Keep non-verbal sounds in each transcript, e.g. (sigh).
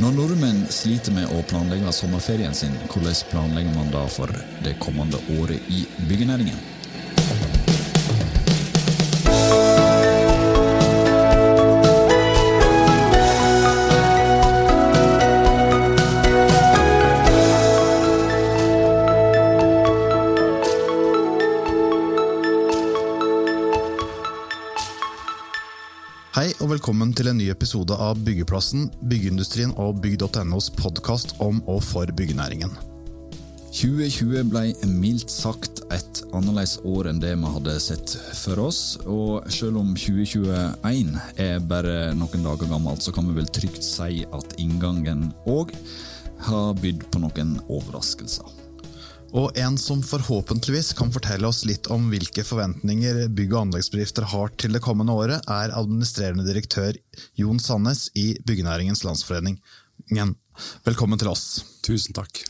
Når nordmenn sliter med å planlegge sommerferien sin, hvordan planlegger man da for det kommende året i byggenæringen? Velkommen til en ny episode av Byggeplassen, byggeindustrien og bygg.nos podkast om og for byggenæringen. 2020 ble mildt sagt et annerledes år enn det vi hadde sett for oss. Og selv om 2021 er bare noen dager gammelt, så kan vi vel trygt si at inngangen òg har bydd på noen overraskelser. Og en som forhåpentligvis kan fortelle oss litt om hvilke forventninger bygg- og anleggsbedrifter har til det kommende året, er administrerende direktør Jon Sandnes i Byggenæringens Landsforening. Velkommen til oss. Tusen takk.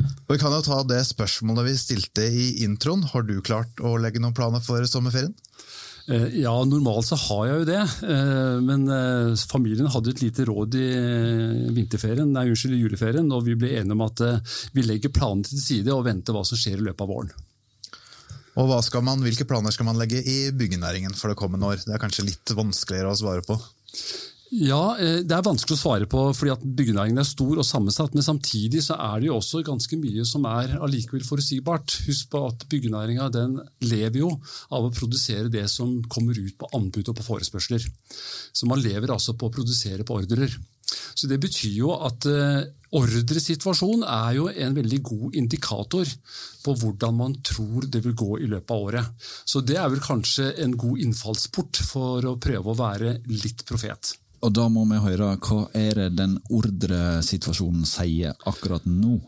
Og vi kan jo ta det spørsmålet vi stilte i introen. Har du klart å legge noen planer for sommerferien? Eh, ja, normalt så har jeg jo det. Eh, men eh, familien hadde et lite råd i vinterferien, nei, unnskyld, juleferien, og vi ble enige om at vi legger planene til side og venter hva som skjer i løpet av våren. Og man, Hvilke planer skal man legge i byggenæringen for det kommende år? Det er kanskje litt vanskeligere å svare på? Ja, eh, Det er vanskelig å svare på fordi at byggenæringen er stor og sammensatt. Men samtidig så er det jo også ganske mye som er allikevel forutsigbart. Husk på at byggenæringa lever jo av å produsere det som kommer ut på anbud og på forespørsler. Så man lever altså på å produsere på ordrer. Så Det betyr jo at uh, ordresituasjonen er jo en veldig god indikator på hvordan man tror det vil gå i løpet av året. Så Det er vel kanskje en god innfallsport for å prøve å være litt profet. Og da må vi høre, hva er det den ordresituasjonen sier akkurat nå?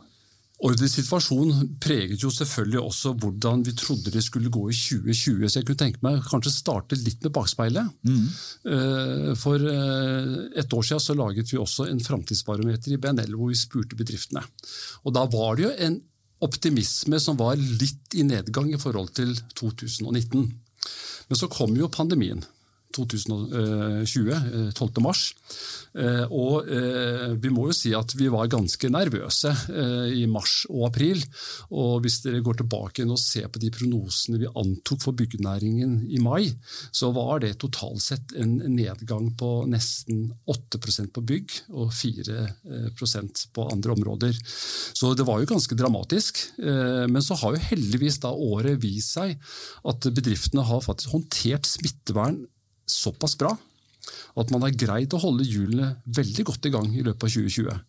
Ordresituasjonen preget jo selvfølgelig også hvordan vi trodde det skulle gå i 2020. Så jeg kunne tenke meg kanskje starte litt med bakspeilet. Mm. Eh, for eh, et år siden så laget vi også en framtidsbarometer i BNL hvor vi spurte bedriftene. Og Da var det jo en optimisme som var litt i nedgang i forhold til 2019. Men så kom jo pandemien. 2020, 12. Eh, mars. Eh, og eh, vi må jo si at vi var ganske nervøse i mars og april. Og hvis dere går tilbake og ser på de prognosene vi antok for byggenæringen i mai, så var det totalt sett en nedgang på nesten 8% på bygg og 4% på andre områder. Så det var jo ganske dramatisk. Men så har jo heldigvis da året vist seg at bedriftene har faktisk håndtert smittevern såpass bra at man har greid å holde hjulene veldig godt i gang i løpet av 2020.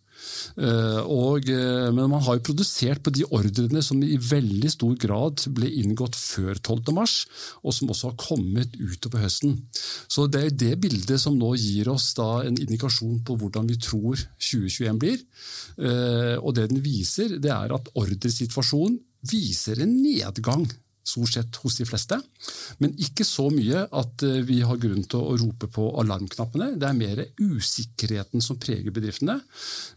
Eh, og, eh, men man har jo produsert på de ordrene som i veldig stor grad ble inngått før 12.3, og som også har kommet utover høsten. Så Det er det bildet som nå gir oss en indikasjon på hvordan vi tror 2021 blir. Eh, og Det den viser, det er at ordresituasjonen viser en nedgang stort sett hos de fleste. Men ikke så mye at eh, vi har grunn til å rope på alarmknappene. Det er mer usikkerheten som preger bedriftene.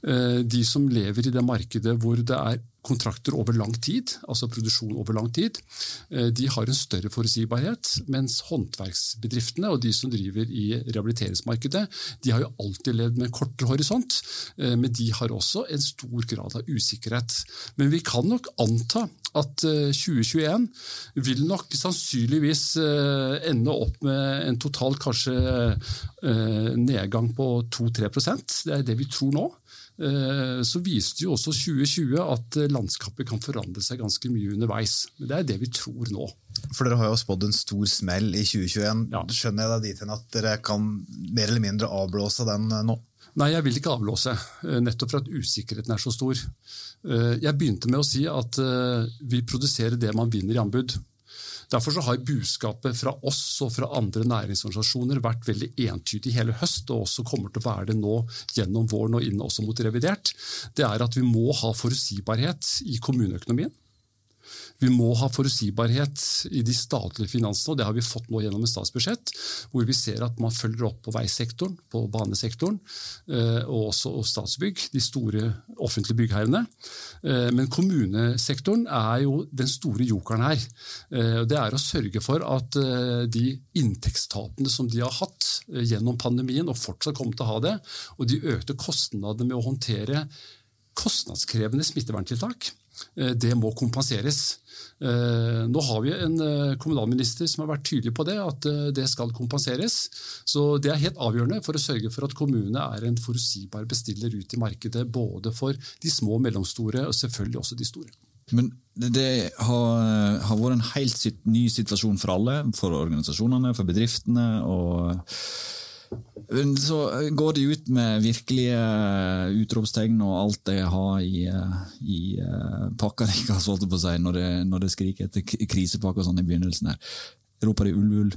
Eh, de som lever i det markedet hvor det er kontrakter over lang tid, altså produksjon over lang tid, eh, de har en større forutsigbarhet. Mens håndverksbedriftene og de som driver i rehabiliteringsmarkedet, de har jo alltid levd med en kortere horisont, eh, men de har også en stor grad av usikkerhet. Men vi kan nok anta at 2021 eh, vil nok sannsynligvis ende opp med en total kanskje nedgang på 2-3% Det er det vi tror nå. Eh, så viste jo også 2020 at landskapet kan forandre seg ganske mye underveis. Men det er det vi tror nå. For Dere har jo spådd en stor smell i 2021. Ja. Skjønner jeg deg dit hen at dere kan mer eller mindre avblåse den eh, nå? Nei, jeg vil ikke avblåse, eh, nettopp for at usikkerheten er så stor. Jeg begynte med å si at vi produserer det man vinner i anbud. Derfor har budskapet fra oss og fra andre næringsorganisasjoner vært veldig entydig hele høst, og også kommer til å være det nå gjennom våren og inn også mot revidert. Det er at vi må ha forutsigbarhet i kommuneøkonomien. Vi må ha forutsigbarhet i de statlige finansene, og det har vi fått nå gjennom et statsbudsjett, hvor vi ser at man følger opp på veisektoren, på banesektoren, og også Statsbygg, de store offentlige byggherrene. Men kommunesektoren er jo den store jokeren her. Det er å sørge for at de inntektstapene som de har hatt gjennom pandemien, og fortsatt kommer til å ha det, og de økte kostnadene med å håndtere kostnadskrevende smitteverntiltak. Eh, det må kompenseres. Eh, nå har vi en eh, kommunalminister som har vært tydelig på det, at det skal kompenseres. Så Det er helt avgjørende for å sørge for at kommunene er en forutsigbar bestiller ut i markedet. Både for de små og mellomstore, og selvfølgelig også de store. Men det har, har vært en helt ny situasjon for alle. For organisasjonene, for bedriftene. og så går de ut med virkelige utropstegn og alt de har i, i eh, pakka deres, si, når, det, når det skriker etter krisepakker sånn i begynnelsen. her. Roper de ull, ull?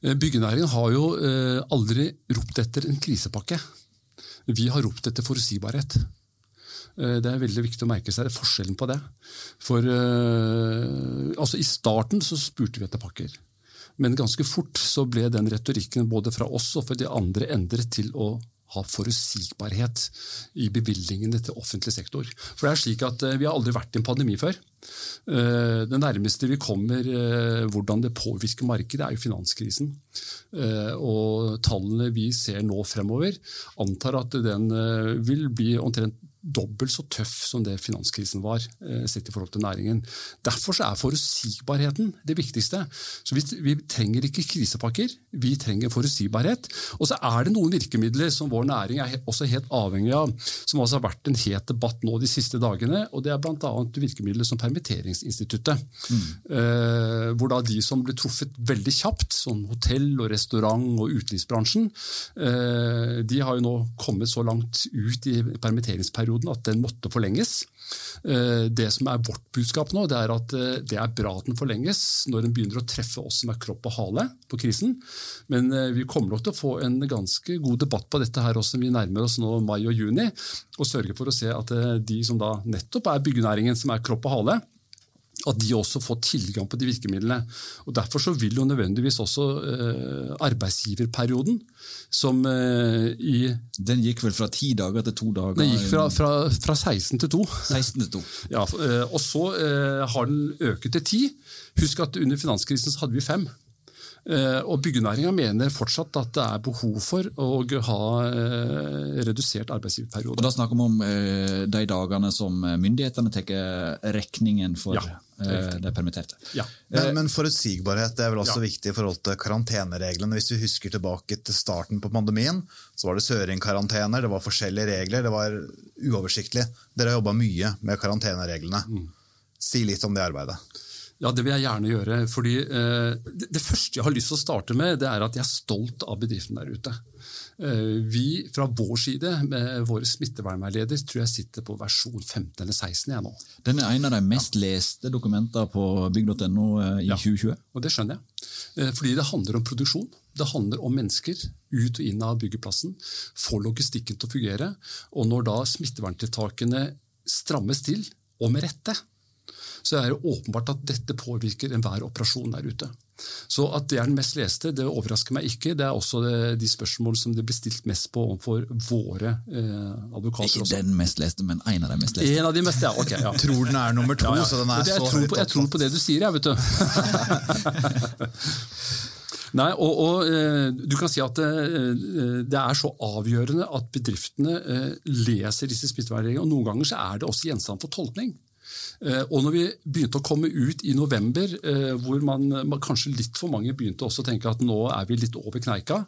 Eh, byggenæringen har jo eh, aldri ropt etter en krisepakke. Vi har ropt etter forutsigbarhet. Det er veldig viktig å merke seg forskjellen på det. For altså, I starten så spurte vi etter pakker. Men ganske fort så ble den retorikken både fra oss og fra de andre endret til å ha forutsigbarhet i bevilgningene til offentlig sektor. For det er slik at eh, Vi har aldri vært i en pandemi før. Eh, det nærmeste vi kommer eh, hvordan det påvirker markedet, er jo finanskrisen. Og Tallene vi ser nå fremover, antar at den vil bli omtrent dobbelt så tøff som det finanskrisen var, eh, sett i forhold til næringen. Derfor er forutsigbarheten det viktigste. Så vi, vi, trenger ikke krisepakker, vi trenger forutsigbarhet. Og så er det noen virkemidler som vår næring er også helt avhengig av, som altså har vært en het debatt nå de siste dagene. og Det er bl.a. virkemidler som permitteringsinstituttet. Mm. Eh, hvor da de som ble truffet veldig kjapt, som hotell, og restaurant og utelivsbransjen, eh, de har jo nå kommet så langt ut i permitteringsperioden perioden at den måtte forlenges. Eh, det som er vårt budskap nå, det er at eh, det er bra at den forlenges når den begynner å treffe oss som er kropp og hale på krisen. Men eh, vi kommer nok til å få en ganske god debatt på dette her også. Vi nærmer oss nå mai og juni, og sørger for å se at de som da nettopp er byggenæringen, som er kropp og hale, at de også får tilgang på de virkemidlene. Og Derfor så vil jo nødvendigvis også eh, arbeidsgiverperioden, som eh, i Den gikk vel fra ti dager til to dager? Den gikk fra, fra, fra 16 til 2. 16 til 2. (laughs) Ja, eh, og så eh, har den øket til 10. Husk at under finanskrisen så hadde vi fem. Eh, og Byggenæringa mener fortsatt at det er behov for å ha eh, redusert arbeidsgiverperiode. Og Da snakker vi om de dagene som myndighetene tar regningen for ja, de permitterte. Ja. Men, men, forutsigbarhet er vel også ja. viktig i forhold til karantenereglene. Hvis vi husker tilbake til starten på pandemien, så var det søringkarantener, det var forskjellige regler, det var uoversiktlig. Dere har jobba mye med karantenereglene. Mm. Si litt om det arbeidet. Ja, Det vil jeg gjerne gjøre. fordi eh, det, det, første jeg har lyst til å starte med, det er at jeg er stolt av bedriften der ute. Eh, vi fra vår side, med våre smittevernveileder, tror jeg sitter på versjon 15 eller 16 jeg nå. Den er en av de mest ja. leste dokumenter på bygg.no eh, i ja, 2020. og Det skjønner jeg. Eh, fordi det handler om produksjon. Det handler om mennesker ut og inn av byggeplassen. Få logistikken til å fungere. Og når da smitteverntiltakene strammes til, og med rette, så er det åpenbart at dette påvirker enhver operasjon der ute. Så at det er den mest leste, det overrasker meg ikke. Det er også de spørsmål som det blir stilt mest på overfor våre eh, advokater. Ikke også. den mest leste, men en av de mest leste. En av de mest, ja, ok. Ja. (laughs) tror den er nummer to, ja, ja. så den er jeg så høyt. på, Jeg tror på det du sier, jeg, vet du. (laughs) Nei, og, og, eh, du kan si at det, eh, det, er så avgjørende at bedriftene eh, leser disse smittevernreglene. og Noen ganger så er det også gjenstand for tolkning. Eh, og når vi begynte å komme ut i november, eh, hvor man, kanskje litt for mange begynte også å tenke at nå er vi litt over kneika,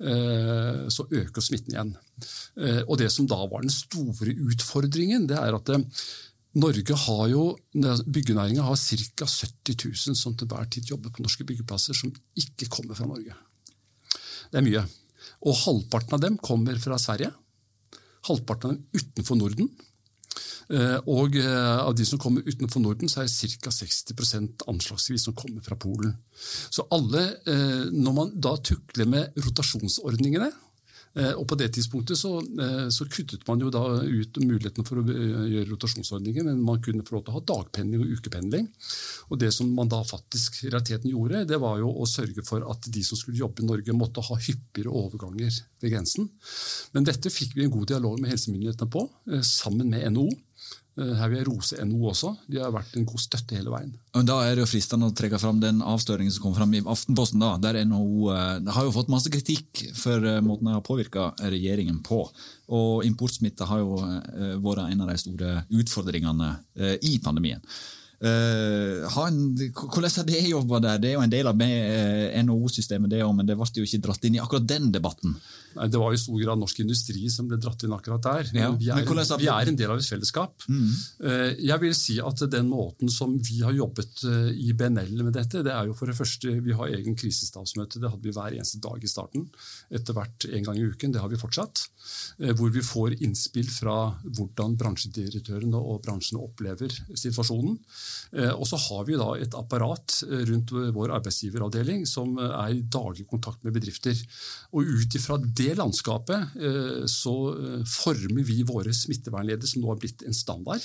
eh, så øker smitten igjen. Og det som da var den store utfordringen, det er at Norge har jo, Byggenæringa har ca. 70 000 som til hver tid jobber på norske byggeplasser, som ikke kommer fra Norge. Det er mye. Og halvparten av dem kommer fra Sverige. Halvparten av dem utenfor Norden. Eh, og eh, av de som kommer utenfor Norden, så er det ca. 60% anslagsvis som kommer fra Polen. Så alle, eh, når man da tukler med rotasjonsordningene, og På det tidspunktet så, så, kuttet man jo da ut muligheten for å gjøre rotasjonsordninger, men man kunne få lov til å ha dagpendling og ukependling. Og Det som man da faktisk i realiteten gjorde, det var jo å sørge for at de som skulle jobbe i Norge, måtte ha hyppigere overganger ved grensen. Men dette fikk vi en god dialog med helsemyndighetene på, sammen med NHO. Eh, her vil jeg rose NO også. De har vært en god støtte hele veien. Da er det jo fristende å trekke fram den avsløringen som kom fram i Aftenposten. da, der NHO eh, har jo fått masse kritikk for eh, måten de har påvirka regjeringen på. Og Importsmitte har jo vært en av de store utfordringene i pandemien. Uh, han, hvordan har det jobba der? Det er jo en del av NHO-systemet, det men det ble jo ikke dratt inn i akkurat den debatten. Nei, Det var i stor grad norsk industri som ble dratt inn akkurat der. Ja, vi, er, vi, er, en del av et fellesskap. Mm. Eh, jeg vil si at den måten som vi har jobbet eh, i BNL med dette, det er jo for det første Vi har egen krisestabsmøte. Det hadde vi hver eneste dag i starten. Etter hvert en gang i uken. Det har vi fortsatt. Eh, hvor vi får innspill fra hvordan bransjedirektørene og bransjene opplever situasjonen. Og så har vi da et apparat rundt vår arbeidsgiveravdeling som er i daglig kontakt med bedrifter. Og ut ifra det landskapet eh, så eh, former vi våre smittevernledere, som nå har blitt en standard.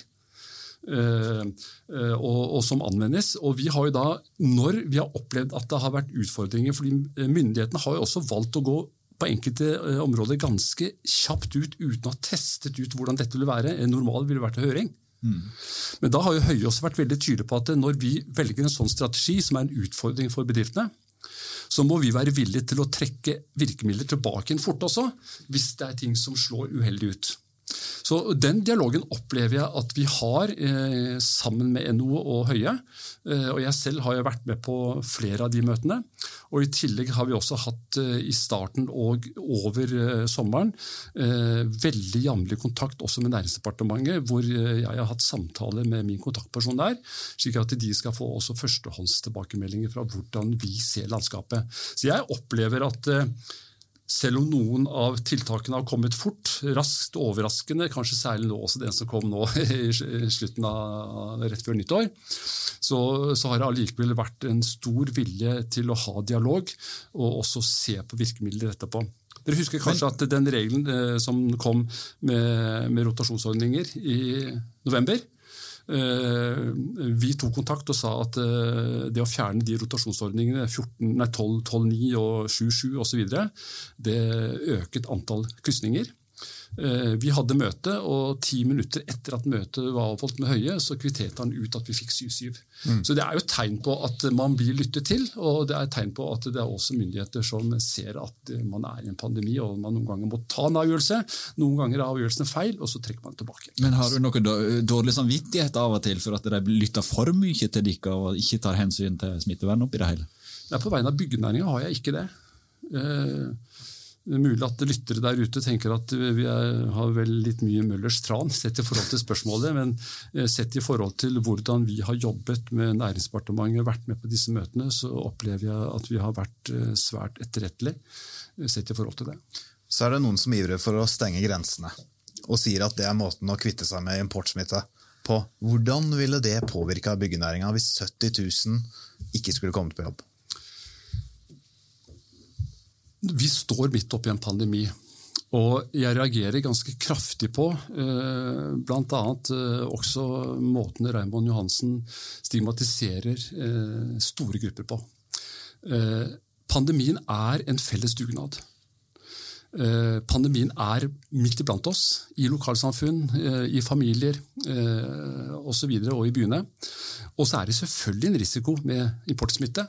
Eh, og, og, som anvendes. Og vi har jo da, Når vi har opplevd at det har vært utfordringer fordi Myndighetene har jo også valgt å gå på enkelte områder ganske kjapt ut uten å ha testet ut hvordan dette ville være. En normal ville vært en høring. Mm. Men da har jo Høie også vært veldig tydelig på at når vi velger en sånn strategi, som er en utfordring for bedriftene, så må vi være villige til å trekke virkemidler tilbake inn fort også, hvis det er ting som slår uheldig ut. Så Den dialogen opplever jeg at vi har eh, sammen med NHO og Høie. Eh, og Jeg selv har jo vært med på flere av de møtene. Og I tillegg har vi også hatt eh, i starten og over eh, sommeren eh, veldig jevnlig kontakt også med Næringsdepartementet, hvor eh, jeg har hatt samtaler med min kontaktperson der, slik at de skal få også førstehåndstilbakemeldinger fra hvordan vi ser landskapet. Så jeg opplever at selv om noen av tiltakene har kommet fort, raskt og overraskende, kanskje særlig nå også den som kom nå (laughs) i slutten av rett før nyttår, så, så har det allikevel vært en stor vilje til å ha dialog og også se på virkemidler etterpå. Dere husker kanskje at den regelen eh, som kom med, med rotasjonsordninger i november, vi tok kontakt og sa at eh, det å fjerne de rotasjonsordningene 12-9 og 7-7 osv. det øket antall krysninger. Eh, vi hadde møte, og ti minutter etter at møtet var avholdt med Høie, så kvitterte han ut at vi fikk 7-7. Mm. Så Det er jo tegn på at man blir lyttet til, og det er tegn på at det er også myndigheter som ser at man er i en pandemi og man noen ganger må ta en avgjørelse. Noen ganger er avgjørelsen feil, og så trekker man tilbake. Men Har du noe dårlig samvittighet av og til for at de lytter for mye til dere og ikke tar hensyn til smittevern oppi det hele? Nei, På vegne av byggenæringa har jeg ikke det. Eh, er mulig at lyttere der ute tenker at vi er, har vel litt mye Møllers tran sett i forhold til spørsmålet, men eh, sett i forhold til hvordan vi har jobbet med Næringsdepartementet, vært med på disse møtene, så opplever jeg at vi har vært eh, svært etterrettelige eh, sett i forhold til det. Så er det noen som ivrer for å stenge grensene, og sier at det er måten å kvitte seg med importsmitte på. Hvordan ville det påvirka byggenæringa hvis 70 000 ikke skulle kommet på jobb? Vi står midt oppi en pandemi. Og jeg reagerer ganske kraftig på eh, bl.a. Eh, også måten Raymond Johansen stigmatiserer eh, store grupper på. Pandemien er en felles dugnad. Eh, pandemien er midt iblant oss, i lokalsamfunn, eh, i familier eh, osv. Og, og i byene. Og så er det selvfølgelig en risiko med importsmitte.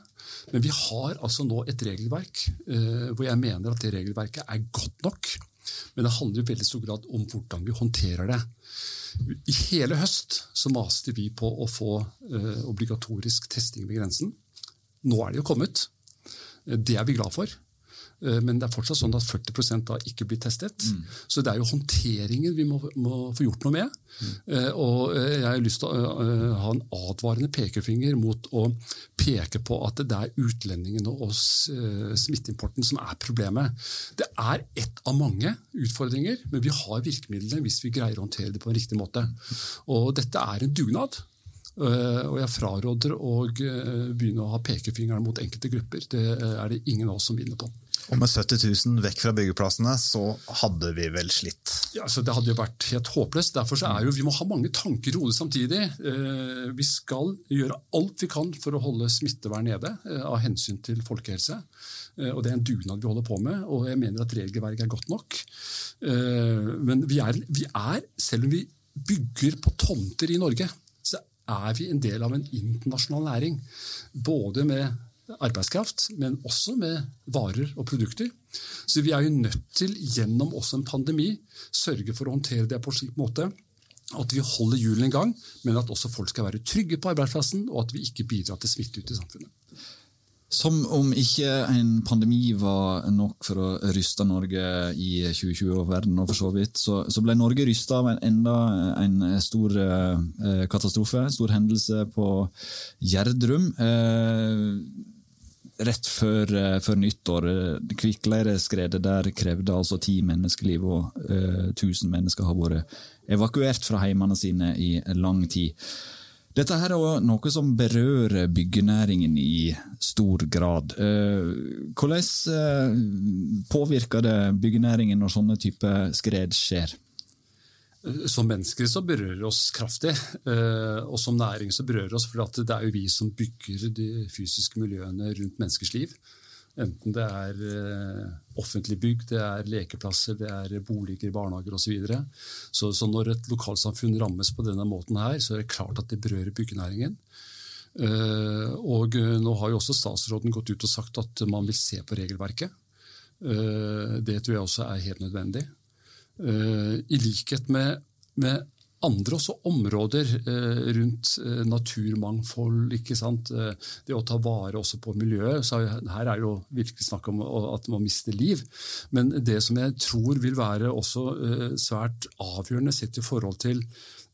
Men vi har altså nå et regelverk eh, hvor jeg mener at det regelverket er godt nok. Men det handler i veldig stor grad om hvordan vi håndterer det. I hele høst så maste vi på å få eh, obligatorisk testing ved grensen. Nå er det jo kommet. Det er vi glad for. Eh, men det er fortsatt sånn at 40 da ikke blir testet. Mm. Så det er jo håndteringen vi må, må få gjort noe med. Mm. Og eh, jeg har lyst til å ha en advarende pekefinger mot å peke på at det er utlendingene og smitteimporten som er problemet. Det er ett av mange utfordringer, men vi har virkemidlene hvis vi greier å håndtere det på en riktig måte. Og dette er en dugnad. Og jeg fraråder å begynne å ha pekefingeren mot enkelte grupper. Det er det ingen av oss som vinner på. Og med 70 000 vekk fra byggeplassene, så hadde vi vel slitt? Ja, så Det hadde jo vært helt håpløst. Derfor så er jo, Vi må ha mange tanker i hodet samtidig. Vi skal gjøre alt vi kan for å holde smittevern nede av hensyn til folkehelse. Og Det er en dugnad vi holder på med, og jeg mener at regelverket er godt nok. Men vi er, vi er selv om vi bygger på tomter i Norge, så er vi en del av en internasjonal næring. Både med arbeidskraft, men også med varer og produkter. Så vi er jo nødt til, gjennom også en pandemi, sørge for å håndtere det på en slik måte at vi holder hjulene i gang, men at også folk skal være trygge på arbeidsplassen, og at vi ikke bidrar til smitte ut i samfunnet. Som om ikke en pandemi var nok for å ryste Norge i 2020 og verden, og for så vidt, så, så ble Norge rysta av en, enda en stor eh, katastrofe, stor hendelse på Gjerdrum. Eh, rett før, eh, før nyttår. Kvikkleireskredet der krevde altså ti menneskeliv, og 1000 mennesker har vært evakuert fra heimene sine i lang tid. Dette her er noe som berører byggenæringen i stor grad. Eh, hvordan eh, påvirker det byggenæringen når sånne type skred skjer? Som mennesker så berører oss kraftig, eh, og som næring så berører oss, for det er jo vi som bygger de fysiske miljøene rundt menneskers liv. Enten det er eh, offentlig bygg, det er lekeplasser, det er boliger, barnehager osv. Så, videre. så når et lokalsamfunn rammes på denne måten, her, så er det klart at det berører byggenæringen. Eh, og nå har jo også statsråden gått ut og sagt at man vil se på regelverket. Det tror jeg også er helt nødvendig. I likhet med, med andre også områder eh, rundt eh, naturmangfold. ikke sant? Eh, det å ta vare også på miljøet. så Her er jo virkelig snakk om at man mister liv. Men det som jeg tror vil være også svært avgjørende sett i forhold til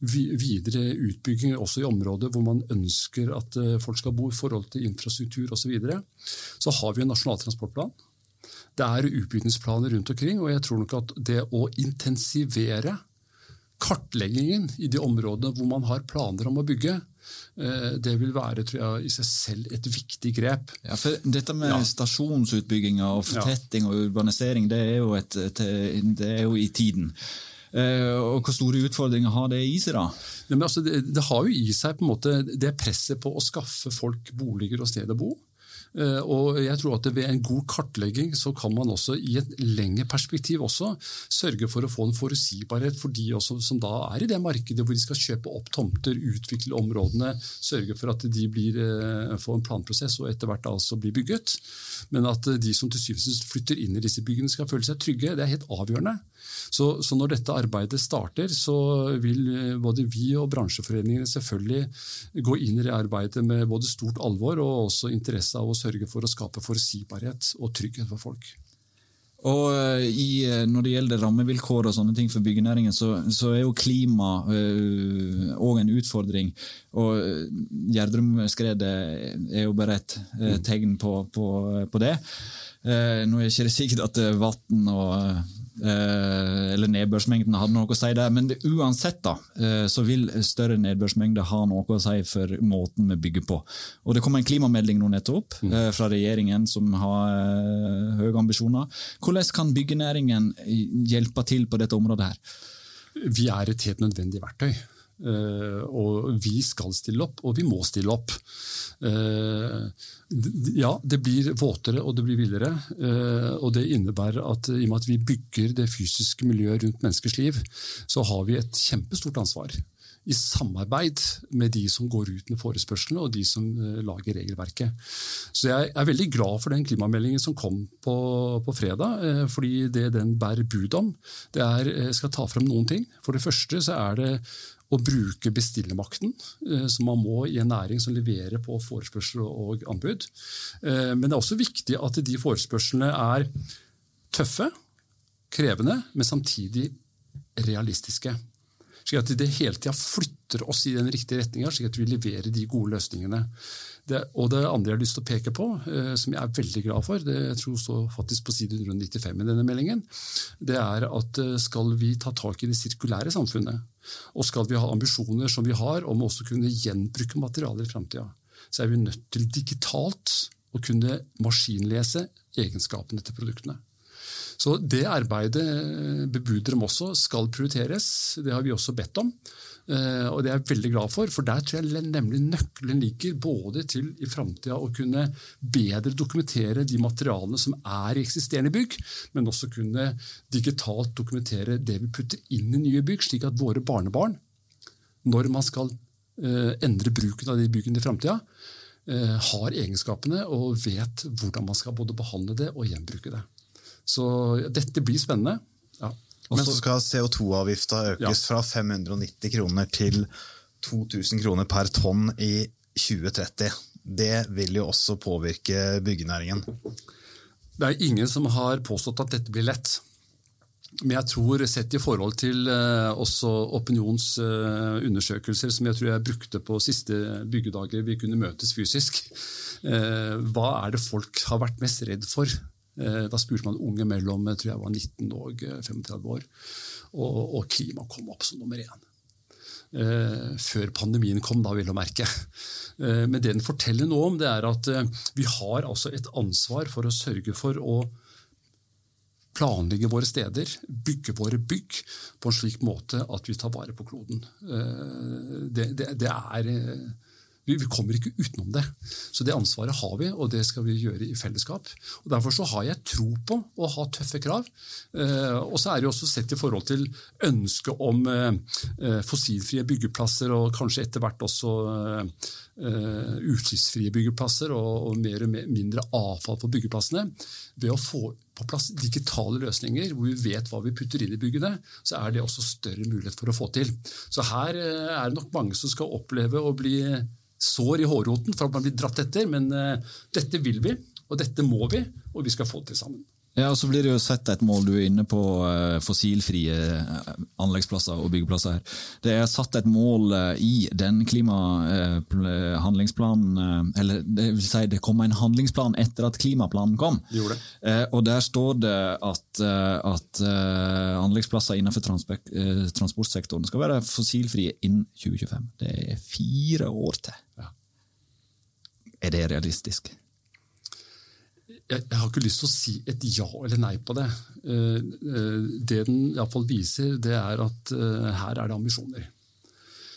videre utbygging også i områder hvor man ønsker at folk skal bo, i forhold til infrastruktur osv., så, videre, så har vi en nasjonal transportplan. Det er utbyggingsplaner rundt omkring, og jeg tror nok at det å intensivere kartleggingen i de områdene hvor man har planer om å bygge, eh, det vil være tror jeg, i seg selv et viktig grep. Ja, for Dette med ja. stasjonsutbygginger og fortetting og urbanisering, det er jo, et, det er jo i tiden. Eh, og Hvor store utfordringer har det i seg? da? Ja, altså, det, det, har jo i seg på en måte det presset på å skaffe folk boliger og sted å bo. Eh, og jeg tror at Ved en god kartlegging så kan man også i et lengre perspektiv også sørge for å få en forutsigbarhet for de også, som da er i det markedet hvor de skal kjøpe opp tomter, utvikle områdene, sørge for at de blir, eh, får en planprosess og etter hvert altså blir bygget. Men at de som til syvende flytter inn i disse byggene skal føle seg trygge, det er helt avgjørende. Så, så, når dette arbeidet starter, så vil eh, både vi og bransjeforeningene selvfølgelig gå inn i det arbeidet med både stort alvor og også interesse av å sørge for å skape forutsigbarhet og trygghet for folk. Og eh, i, eh, Når det gjelder rammevilkår og sånne ting for byggenæringen, så, så er jo klima òg en utfordring. Og Gjerdrum-skredet er jo bare et øh, tegn på, på, på det. Nå er det ikke sikkert at vann og eller nedbørsmengden hadde noe å si der. Men det, uansett da, eh, så vil større nedbørsmengde ha noe å si for måten vi bygger på. Og Det kom en klimamelding nå nettopp mm. Eh, fra regjeringen som har høye ambisjoner. Hvordan kan byggenæringen hjelpe til på dette området? her? Vi er et helt nødvendig verktøy. Uh, og vi skal stille opp, og vi må stille opp. Uh, ja, det blir våtere og det blir villere. Uh, og det innebærer at i og med at vi bygger det fysiske miljøet rundt menneskers liv, så har vi et kjempestort ansvar. I samarbeid med de som går ut med forespørslene og de som lager regelverket. Så Jeg er veldig glad for den klimameldingen som kom på, på fredag. fordi det den bærer bud om, det er, jeg skal ta frem noen ting. For det første så er det å bruke bestillermakten, eh, som man må i en næring som leverer på forespørsel og anbud. Eh, men det er også viktig at de forespørslene er tøffe, krevende, men samtidig realistiske. Slik at det hele tida flytter oss i den riktige retninga, slik at vi leverer de gode løsningene. Det, og det andre jeg har lyst til å peke på, eh, som jeg er veldig glad for, det jeg tror står faktisk på side 195 i denne meldingen, det er at eh, skal vi ta tak i det sirkulære samfunnet, og skal vi ha ambisjoner som vi har om også kunne gjenbruke materialer i framtida, så er vi nødt til digitalt å kunne maskinlese, egenskapene til produktene. Så det arbeidet bebuder dem også skal prioriteres. Det har vi også bedt om. Eh, og det er jeg veldig glad for, for der tror jeg nemlig nøkkelen ligger både til i framtida å kunne bedre dokumentere de materialene som er i eksisterende bygg, men også kunne digitalt dokumentere det vi putter inn i nye bygg, slik at våre barnebarn, når man skal eh, endre bruken av de byggene i framtida, eh, har egenskapene og vet hvordan man skal både behandle det og gjenbruke det. Så dette blir spennende. Men så skal CO2-avgifta økes ja. fra 590 kroner til 2000 kroner per tonn i 2030. Det vil jo også påvirke byggenæringen. Det er ingen som har påstått at dette blir lett. Men jeg tror, sett i forhold til uh, også opinionsundersøkelser uh, som jeg tror jeg brukte på siste byggedager vi kunne møtes fysisk, uh, hva er det folk har vært mest redd for? Eh, da spurte man unge mellom jeg tror jeg var 19 og 35 eh, år. Og, og klima kom opp som nummer én. Eh, før pandemien kom, da, vil å merke. Men det den forteller noe om, det er at vi har altså et ansvar for å sørge for å planlegge våre steder, bygge våre bygg på en slik måte at vi tar vare på kloden. Det, det, det er vi, vi, kommer ikke utenom det. Så det ansvaret har vi, og det skal vi gjøre i fellesskap. Og Derfor så har jeg tro på å ha tøffe krav. Eh, og så er det også sett i forhold til ønsket om eh, eh fossilfrie byggeplasser, og kanskje etter hvert også eh, eh, utslippsfrie byggeplasser og, og mer og mindre avfall på byggeplassene. Ved å få på plass digitale løsninger hvor vi vet hva vi putter inn i byggene, så er det også større mulighet for å få til. Så her eh, er det nok mange som skal oppleve å bli sår i hårroten for at man blir dratt etter, men uh, dette vil vi, og dette må vi, og vi skal få det til sammen. Ja, og så blir det jo sett et mål. Du er inne på uh, fossilfrie uh, anleggsplasser og byggeplasser. her. Det er satt et mål uh, i den klimahandlingsplanen Eller det vil si, det kom en handlingsplan etter at klimaplanen kom. Gjorde. det. og Der står det at, at anleggsplasser innenfor transportsektoren skal være fossilfrie innen 2025. Det er fire år til. Ja. Er det realistisk? Jeg, jeg, har ikke lyst til å si et ja eller nei på det. Eh, eh, det den iallfall viser, det er at eh, her er det ambisjoner.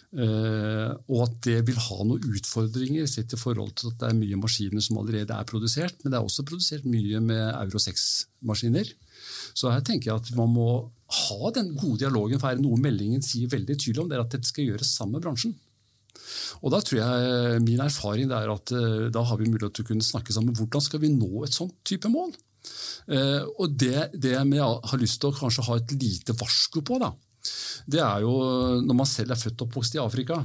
Og at det vil ha noen utfordringer sett i forhold til at det er mye maskiner som allerede er produsert, men det er også produsert mye med Euro 6-maskiner. Så her tenker jeg at man må ha den gode dialogen, for er det noe meldingen sier veldig tydelig om, det er at dette skal gjøres sammen med bransjen. Og da tror jeg Min erfaring er at eh, da har vi mulighet til å kunne snakke sammen. Hvordan skal vi nå et sånt type mål? Eh, og det, det jeg har lyst til å kanskje ha et lite varsko på, da, det er jo når man selv er født og oppvokst i Afrika.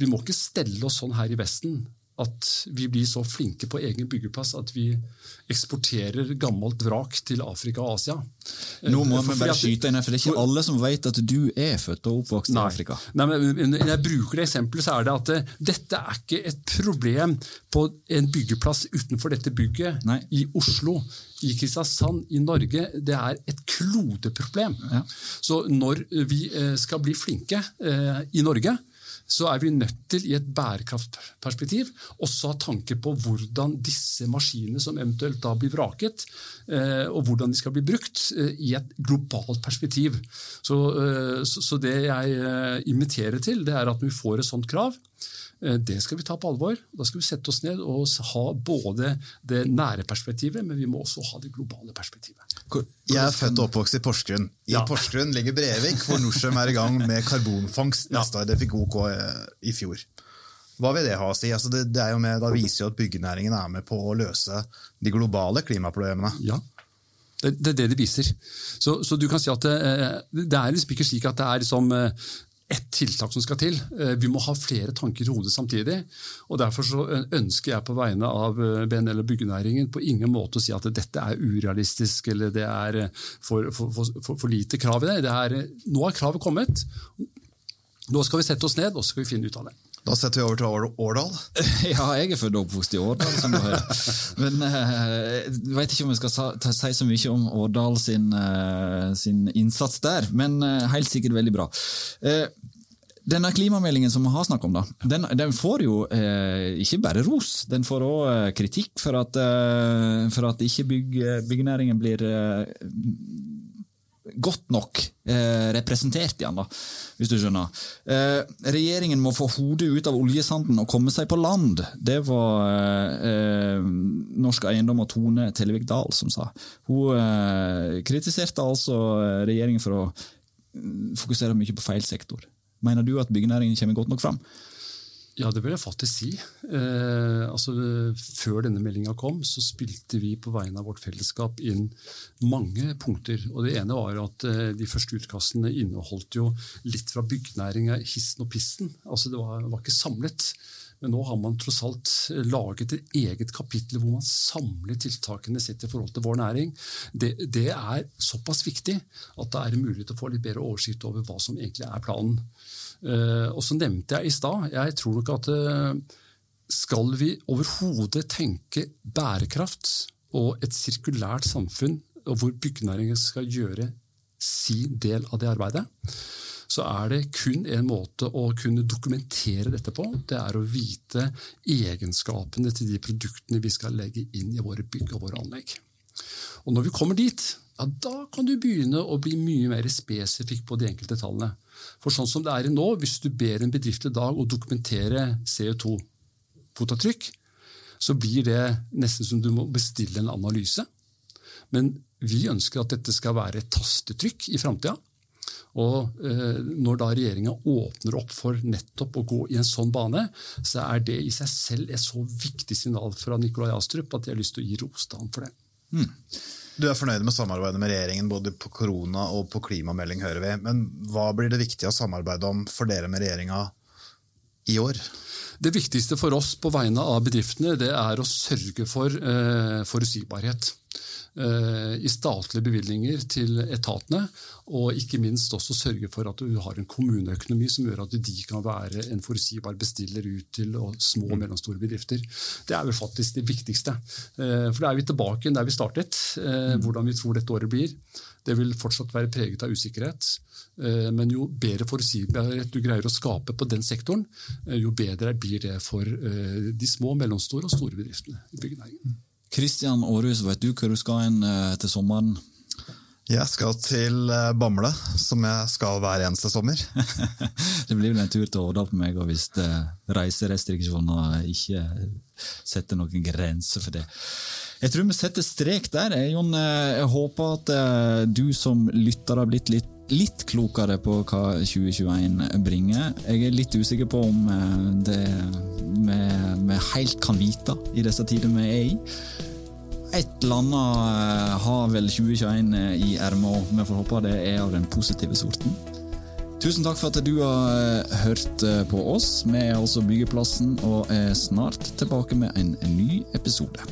Vi må ikke stelle oss sånn her i Vesten at vi blir så flinke på egen byggeplass at vi eksporterer gammelt vrak til Afrika og Asia. Nå må vi bare skyte inn, for Det er ikke alle som vet at du er født og oppvokst nei, i Afrika. Nei, men Når jeg bruker det eksempelet, så er det at det, eh, dette er ikke et problem på en byggeplass utenfor dette bygget nei. i Oslo i Kristiansand, i Norge. Det er et klodeproblem. Ja. Så når vi eh, skal bli flinke eh, i Norge, så er vi nødt til i et bærekraftperspektiv også å ha tanke på hvordan disse maskinene som eventuelt da blir vraket, eh, og hvordan de skal bli brukt eh, i et globalt perspektiv. Så, eh, så det jeg inviterer til, det er at vi får et sånt krav. Det skal vi ta på alvor. Da skal vi sette oss ned og ha både det nære perspektivet, men vi må også ha det globale perspektivet. Jeg er født og oppvokst i Porsgrunn. I ja. Porsgrunn ligger Brevik, hvor Norcem er i gang med karbonfangst neste år. Det fikk OK eh, i fjor. Hva vil det ha å si? Altså det, det med, da viser jo at byggenæringen er med på å løse de globale klimaproblemene. Ja, det, det er det det viser. Så, så, du kan si at det, eh, det er liksom ikke slik at det er liksom ett tiltak som skal til. Eh, vi må ha flere tanker i hodet samtidig. og Derfor så ønsker jeg på vegne av eh, BNL og byggenæringen på ingen måte å si at dette er urealistisk eller det er eh, for, for, for, for lite krav i det. det er, nå har kravet kommet. Nå skal vi sette oss ned og så skal vi finne ut av det. Da setter vi over til Årdal. (laughs) Ja, jeg er født og oppvokst i Årdal. som du hører. Men jeg uh, vet ikke om vi skal si så mye om Årdal sin, uh, sin innsats der, men uh, helt sikkert veldig bra. Denne klimameldingen som vi har snakket om, da, den, den får jo eh, ikke bare ros, den får òg eh, kritikk for at, eh, for at ikke bygg, byggenæringen blir eh, godt nok eh, representert igjen, da, hvis du skjønner. Eh, regjeringen må få hodet ut av oljesanden og komme seg på land. Det var eh, Norsk Eiendom og Tone Tellevik Dahl som sa. Hun kritiserte altså regjeringen for å fokusere mye på feil sektor. Mener du at byggenæringen kommer godt nok fram? Ja, det vil jeg faktisk si. Eh, altså, før denne meldinga kom, så spilte vi på vegne av vårt fellesskap inn mange punkter. Og Det ene var at eh, de første utkastene inneholdt jo litt fra byggenæringa, hissen og pissen. Altså, Det var, var, ikke samlet. Men nå har man tross alt laget et eget kapittel hvor man samler tiltakene sitt i forhold til vår næring. Det, det er såpass viktig at det er mulig å få litt bedre oversikt over hva som egentlig er planen. Eh, og så nevnte jeg i stad, jeg tror nok at eh, skal vi overhodet tenke bærekraft og et sirkulært samfunn, hvor byggenæringen skal gjøre sin del av det arbeidet, så er det kun en måte å kunne dokumentere dette på. Det er å vite egenskapene til de produktene vi skal legge inn i våre bygg og våre anlegg. Og Når vi kommer dit, ja, da kan du begynne å bli mye mer spesifikk på de enkelte tallene. For sånn som det er nå, hvis du ber en bedrift i dag å dokumentere CO2-fotavtrykk, så blir det nesten som du må bestille en analyse. Men vi ønsker at dette skal være et tastetrykk i framtida. Og eh, Når da regjeringa åpner opp for nettopp å gå i en sånn bane, så er det i seg selv et så viktig signal fra Nikolai Astrup at jeg har lyst til å gi ros til ham for det. Mm. Du er fornøyd med samarbeidet med regjeringen både på korona og på klimamelding, hører vi. Men hva blir det viktig å samarbeide om for dere med regjeringa i år? Det viktigste for oss på vegne av bedriftene det er å sørge for eh, forutsigbarhet. Eh, i statlige bevilgninger til etatene, og ikke minst også sørge for at du har en kommuneøkonomi som gjør at de kan være en forutsigbar bestiller ut til små og mellomstore bedrifter. Det er vel faktisk det viktigste. Eh, for da er vi tilbake der vi startet. Eh, mm. Hvordan vi tror dette året blir. Det vil fortsatt være preget av usikkerhet. Men jo bedre forutsigbarhet du greier å skape på den sektoren, jo bedre blir det for de små, mellomstore og store bedriftene i byggenæringen. Kristian Aarhus, vet du hvor du skal hen eh, til sommeren? Jeg skal til eh, Bamble, som jeg skal hver eneste sommer. (laughs) det blir vel en tur til Årdal på meg hvis eh, reiserestriksjoner ikke setter noen grenser for det. Jeg tror vi setter strek der. Jon, jeg håper at du som lytter har blitt litt litt klokere på hva 2021 bringer. Jeg er litt usikker på om eh, det vi helt kan vite i disse tider vi er i. Et eller annet eh, har vel 2021 eh, i ermet, og vi får håpe det er av den positive sorten. Tusen takk for at du har hørt på oss. Vi er altså Byggeplassen og er snart tilbake med en ny episode.